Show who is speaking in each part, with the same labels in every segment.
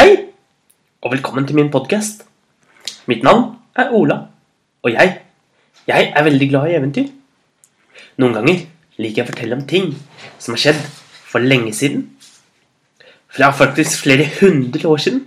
Speaker 1: Hei, og velkommen til min podkast. Mitt navn er Ola, og jeg, jeg er veldig glad i eventyr. Noen ganger liker jeg å fortelle om ting som har skjedd for lenge siden. Fra faktisk flere hundre år siden.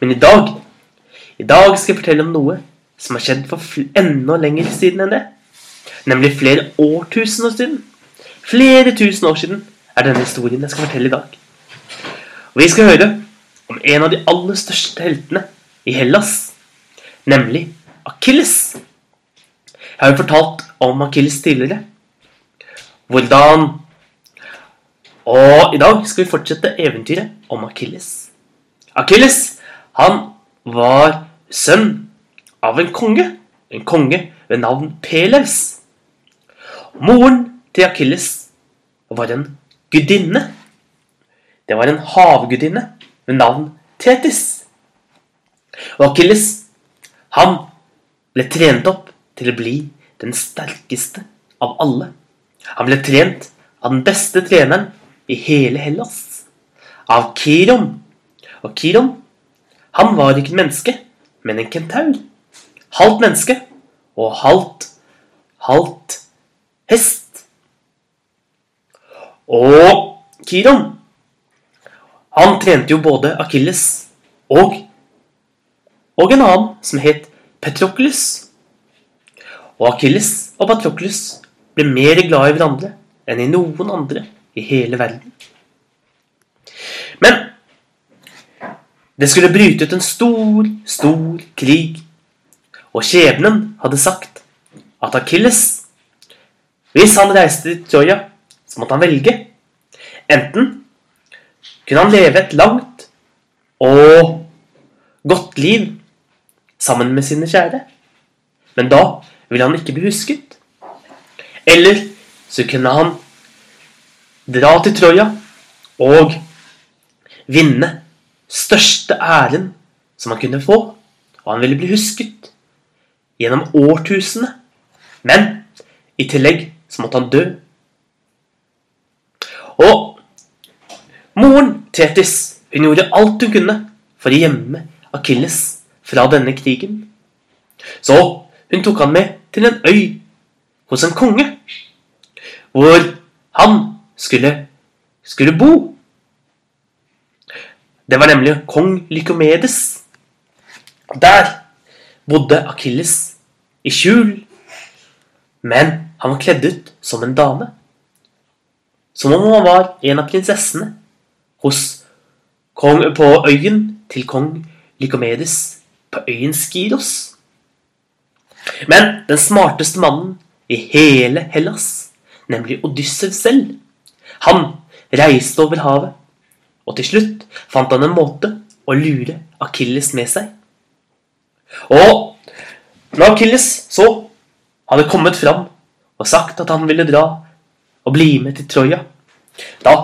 Speaker 1: Men i dag, i dag skal jeg fortelle om noe som har skjedd for enda lenger siden enn det. Nemlig flere årtusener siden. Flere tusen år siden er denne historien jeg skal fortelle i dag. Og vi skal høre en av de aller største heltene i Hellas, nemlig Akilles. Jeg har jo fortalt om Akilles tidligere. Hvordan Og i dag skal vi fortsette eventyret om Akilles. Akilles, han var sønn av en konge. En konge ved navn Peleus. Moren til Akilles var en gudinne. Det var en havgudinne ved navn Tetis. Og Akilles, han ble trent opp til å bli den sterkeste av alle. Han ble trent av den beste treneren i hele Hellas, av Kiron. Og Kiron, han var ikke et menneske, men en kentaur. Halvt menneske og halvt halvt hest. Og Kiron han trente jo både Akilles og, og en annen som het Patrokles. Og Akilles og Patrokles ble mer glad i hverandre enn i noen andre i hele verden. Men det skulle bryte ut en stor, stor krig, og skjebnen hadde sagt at Akilles, hvis han reiste til Troja, så måtte han velge. Enten kunne han leve et langt og godt liv sammen med sine kjære. Men da ville han ikke bli husket. Eller så kunne han dra til Troja og vinne største æren som han kunne få. Og han ville bli husket gjennom årtusene. Men i tillegg så måtte han dø. Og Moren, Tetis, hun gjorde alt hun kunne for å gjemme Akilles fra denne krigen. Så hun tok han med til en øy hos en konge, hvor han skulle, skulle bo. Det var nemlig kong Lykomedes. Der bodde Akilles i skjul, men han var kledd ut som en dame. Som om han var en av prinsessene hos kong, på øyen til kong Lykomedes på øyen Skiros. Men den smarteste mannen i hele Hellas, nemlig Odyssev selv, han reiste over havet, og til slutt fant han en måte å lure Akilles med seg. Og når Akilles så hadde kommet fram og sagt at han ville dra og bli med til Troja, da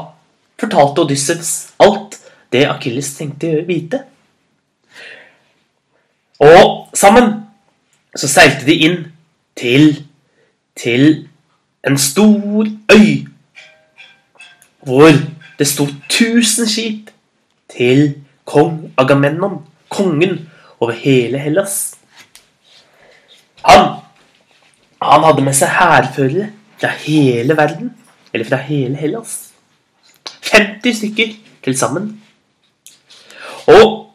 Speaker 1: fortalte Odyssevs alt det Akilles tenkte vite. Og sammen så seilte de inn til, til en stor øy hvor det sto tusen skip til kong Agamennon, kongen over hele Hellas. Han, han hadde med seg hærførere fra hele verden, eller fra hele Hellas. 50 stykker til sammen. Og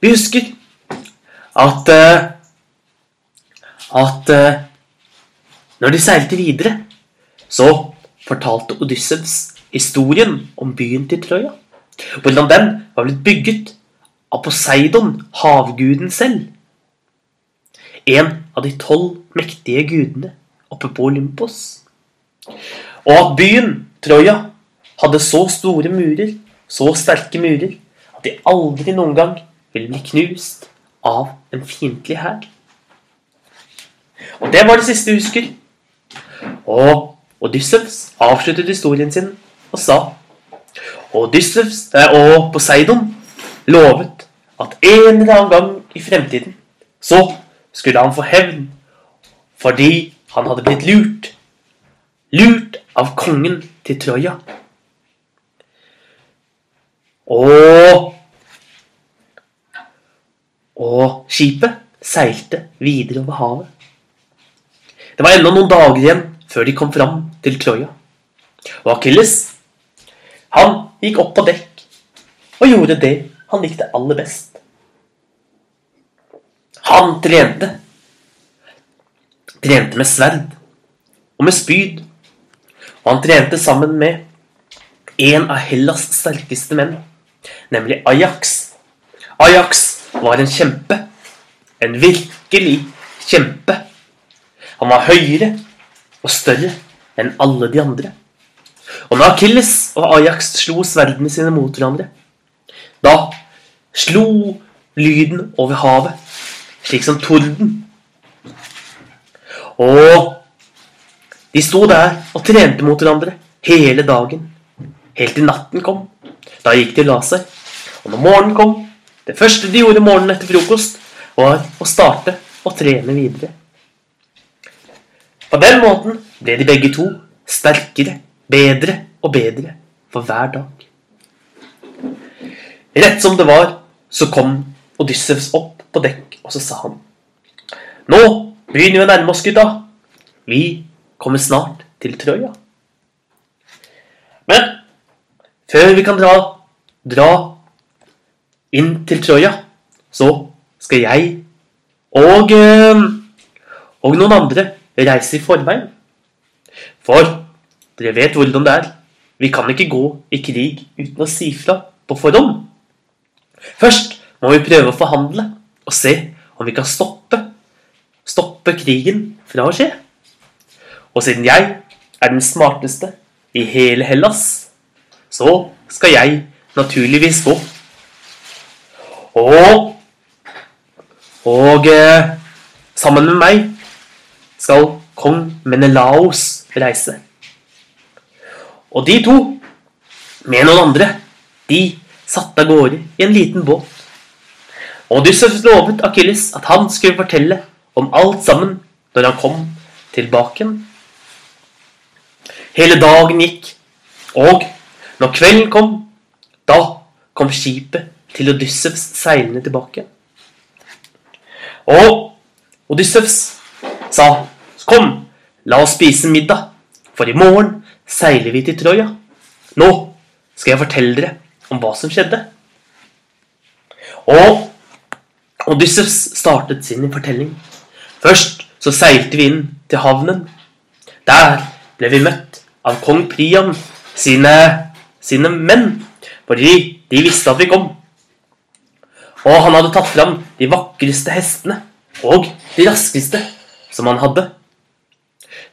Speaker 1: vi husker at eh, at eh, når de seilte videre, så fortalte Odyssevs historien om byen til Troja. Hvordan den var blitt bygget av Poseidon, havguden selv. En av de tolv mektige gudene oppe på Olympos. Og at byen, Troja, hadde så store murer, så sterke murer, at de aldri noen gang ville bli knust av en fiendtlig hær. Og det var det siste jeg husker. Og Odyssevs avsluttet historien sin og sa Odyssevs eh, og Poseidon lovet at en eller annen gang i fremtiden så skulle han få hevn fordi han hadde blitt lurt. Lurt av kongen til Troja. Og og skipet seilte videre over havet. Det var ennå noen dager igjen før de kom fram til Troja. Og Akilles, han gikk opp på dekk og gjorde det han likte aller best. Han trente. Trente med sverd og med spyd. Og han trente sammen med en av Hellas sterkeste menn, nemlig Ajax. Ajax var en kjempe. En virkelig kjempe. Han var høyere og større enn alle de andre. Og når Akilles og Ajax slo sverdene sine mot hverandre, da slo lyden over havet, slik som torden. Og de sto der og trente mot hverandre hele dagen, helt til natten kom. Da gikk de og la seg. Og når morgenen kom, det første de gjorde morgenen etter frokost, var å starte å trene videre. På den måten ble de begge to sterkere, bedre og bedre for hver dag. Rett som det var, så kom Odyssevs opp på dekk, og så sa han Nå begynner vi å nærme oss, gutta. Vi kommer snart til Trøya. Men før vi kan dra, dra inn til Trøya, så skal jeg og, eh, og noen andre reise i forveien. For dere vet hvordan det er. Vi kan ikke gå i krig uten å si fra på forhånd. Først må vi prøve å forhandle og se om vi kan stoppe, stoppe krigen fra å skje. Og siden jeg er den smarteste i hele Hellas, så skal jeg naturligvis gå. Og Og eh, sammen med meg skal kong Menelaos reise. Og de to, med noen andre, de satte av gårde i en liten båt. Og Odysseus lovet Akilles at han skulle fortelle om alt sammen når han kom tilbake. Hele dagen gikk, og når kvelden kom, da kom skipet til Odysseus seilende tilbake. Og Odysseus sa, 'Kom, la oss spise middag, for i morgen seiler vi til Troja.' 'Nå skal jeg fortelle dere om hva som skjedde.' Og Odysseus startet sin fortelling. Først så seilte vi inn til havnen. Der ble vi møtt av kong Priam sine, sine menn, fordi de visste at vi kom. Og han hadde tatt fram de vakreste hestene og de raskeste som han hadde.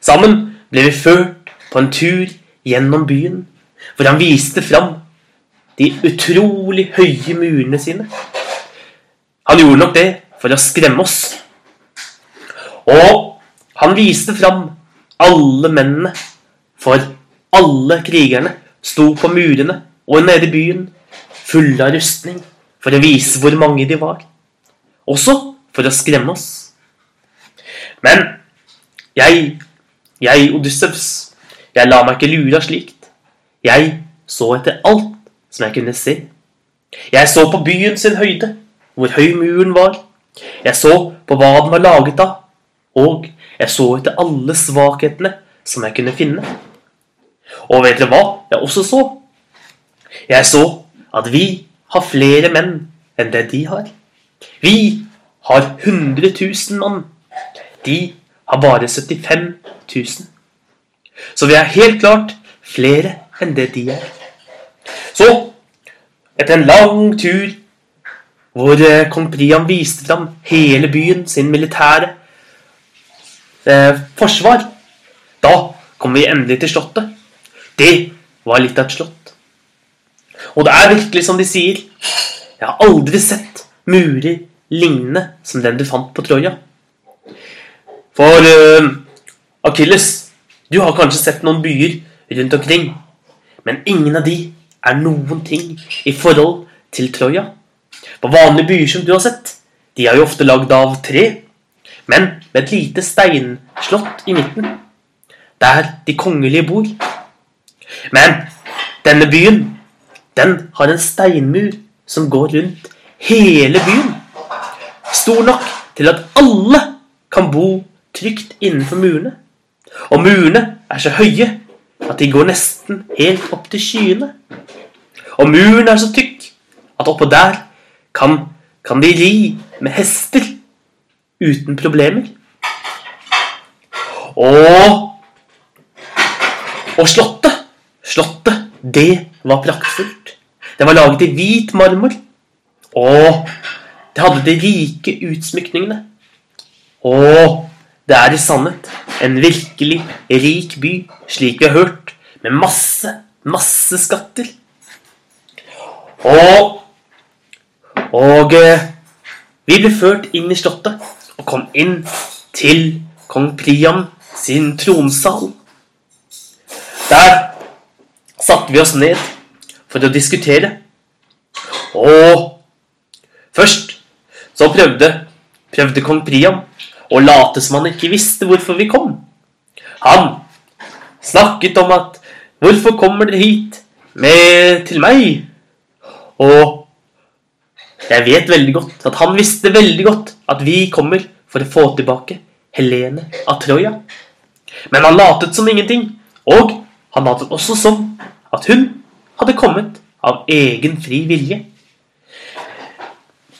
Speaker 1: Sammen ble vi ført på en tur gjennom byen, hvor han viste fram de utrolig høye murene sine. Han gjorde nok det for å skremme oss. Og han viste fram alle mennene, for alle krigerne sto på murene og nede i byen, fulle av rustning, for å vise hvor mange de var. Også for å skremme oss. Men jeg, jeg Odyssevs, jeg la meg ikke lure av slikt. Jeg så etter alt som jeg kunne se. Jeg så på byen sin høyde, hvor høy muren var. Jeg så på hva den var laget av, og jeg så etter alle svakhetene som jeg kunne finne. Og vet dere hva jeg også så? Jeg så at vi har flere menn enn det de har. Vi har 100 000 mann. De har bare 75 000. Så vi er helt klart flere enn det de er. Så, etter en lang tur hvor eh, kong Priam viste fram hele byen sin militære eh, forsvar. Da kom vi endelig til slottet. Det var litt av et slott. Og det er virkelig som de sier. Jeg har aldri sett murer lignende som den du fant på Troja. For uh, Akilles, du har kanskje sett noen byer rundt omkring, men ingen av de er noen ting i forhold til Troja. På vanlige byer som du har sett, de er jo ofte lagd av tre, men med et lite steinslott i midten, der de kongelige bor. Men denne byen, den har en steinmur som går rundt hele byen. stor nok til at alle kan bo trygt innenfor murene. Og murene er så høye at de går nesten helt opp til skyene. Og muren er så tykk at oppå der kan, kan de ri med hester uten problemer. Og Og slottet, slottet, det var praktfullt. Det var laget i hvit marmor. Og det hadde de rike utsmykningene. Og det er i sannhet en virkelig rik by, slik vi har hørt, med masse, masse skatter. Og Og eh, vi ble ført inn i slottet og kom inn til kong Priam sin tronsal. Der satte vi oss ned for å diskutere. Og først så prøvde, prøvde kong Priam å late som han ikke visste hvorfor vi kom. Han snakket om at 'Hvorfor kommer dere hit med, til meg?' Og jeg vet veldig godt at han visste veldig godt at vi kommer for å få tilbake Helene av Troja. Men han latet som ingenting, og han hadde også sånn at hun hadde kommet av egen fri vilje.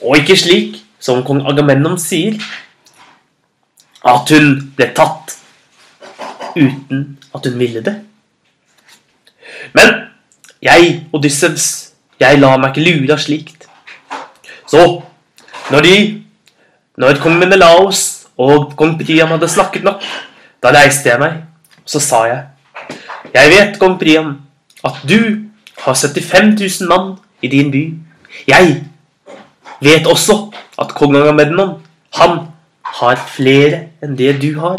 Speaker 1: Og ikke slik som kong Agamemnon sier, at hun ble tatt uten at hun ville det. Men jeg, Odyssevs, jeg lar meg ikke lure av slikt. Så, når de Når kong Menelaos og kong Priam hadde snakket nok, da reiste jeg meg, så sa jeg Jeg vet, kong Priam, at du har 75 000 mann i din by. Jeg vet også at kong Agamemnon, han har flere enn det du har.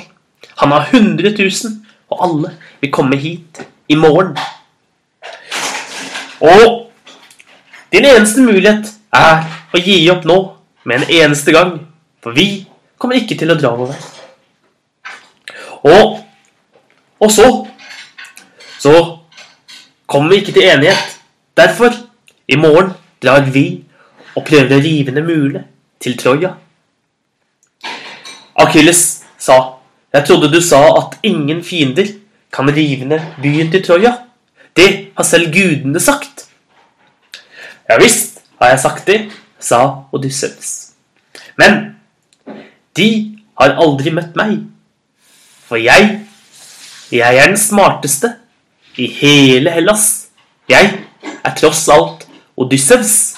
Speaker 1: Han har 100 000, og alle vil komme hit i morgen. Og din eneste mulighet er å gi opp nå med en eneste gang, for vi kommer ikke til å dra over. Og, og så så kommer vi ikke til enighet. Derfor, i morgen drar vi og prøver å rive ned murene til Troja. Akilles sa, 'Jeg trodde du sa at ingen fiender kan rive ned byen til Troja.' 'Det har selv gudene sagt.' 'Ja visst har jeg sagt det', sa Odysseus. 'Men de har aldri møtt meg, for jeg, jeg er den smarteste i hele Hellas. Jeg er tross alt Odysseus.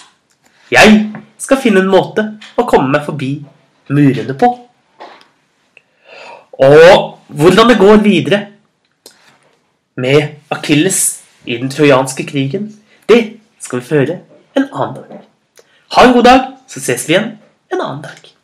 Speaker 1: Jeg skal finne en måte å komme meg forbi murene på. Og hvordan det går videre med Akilles i den trojanske krigen, det skal vi føre en annen dag. Ha en god dag, så ses vi igjen en annen dag.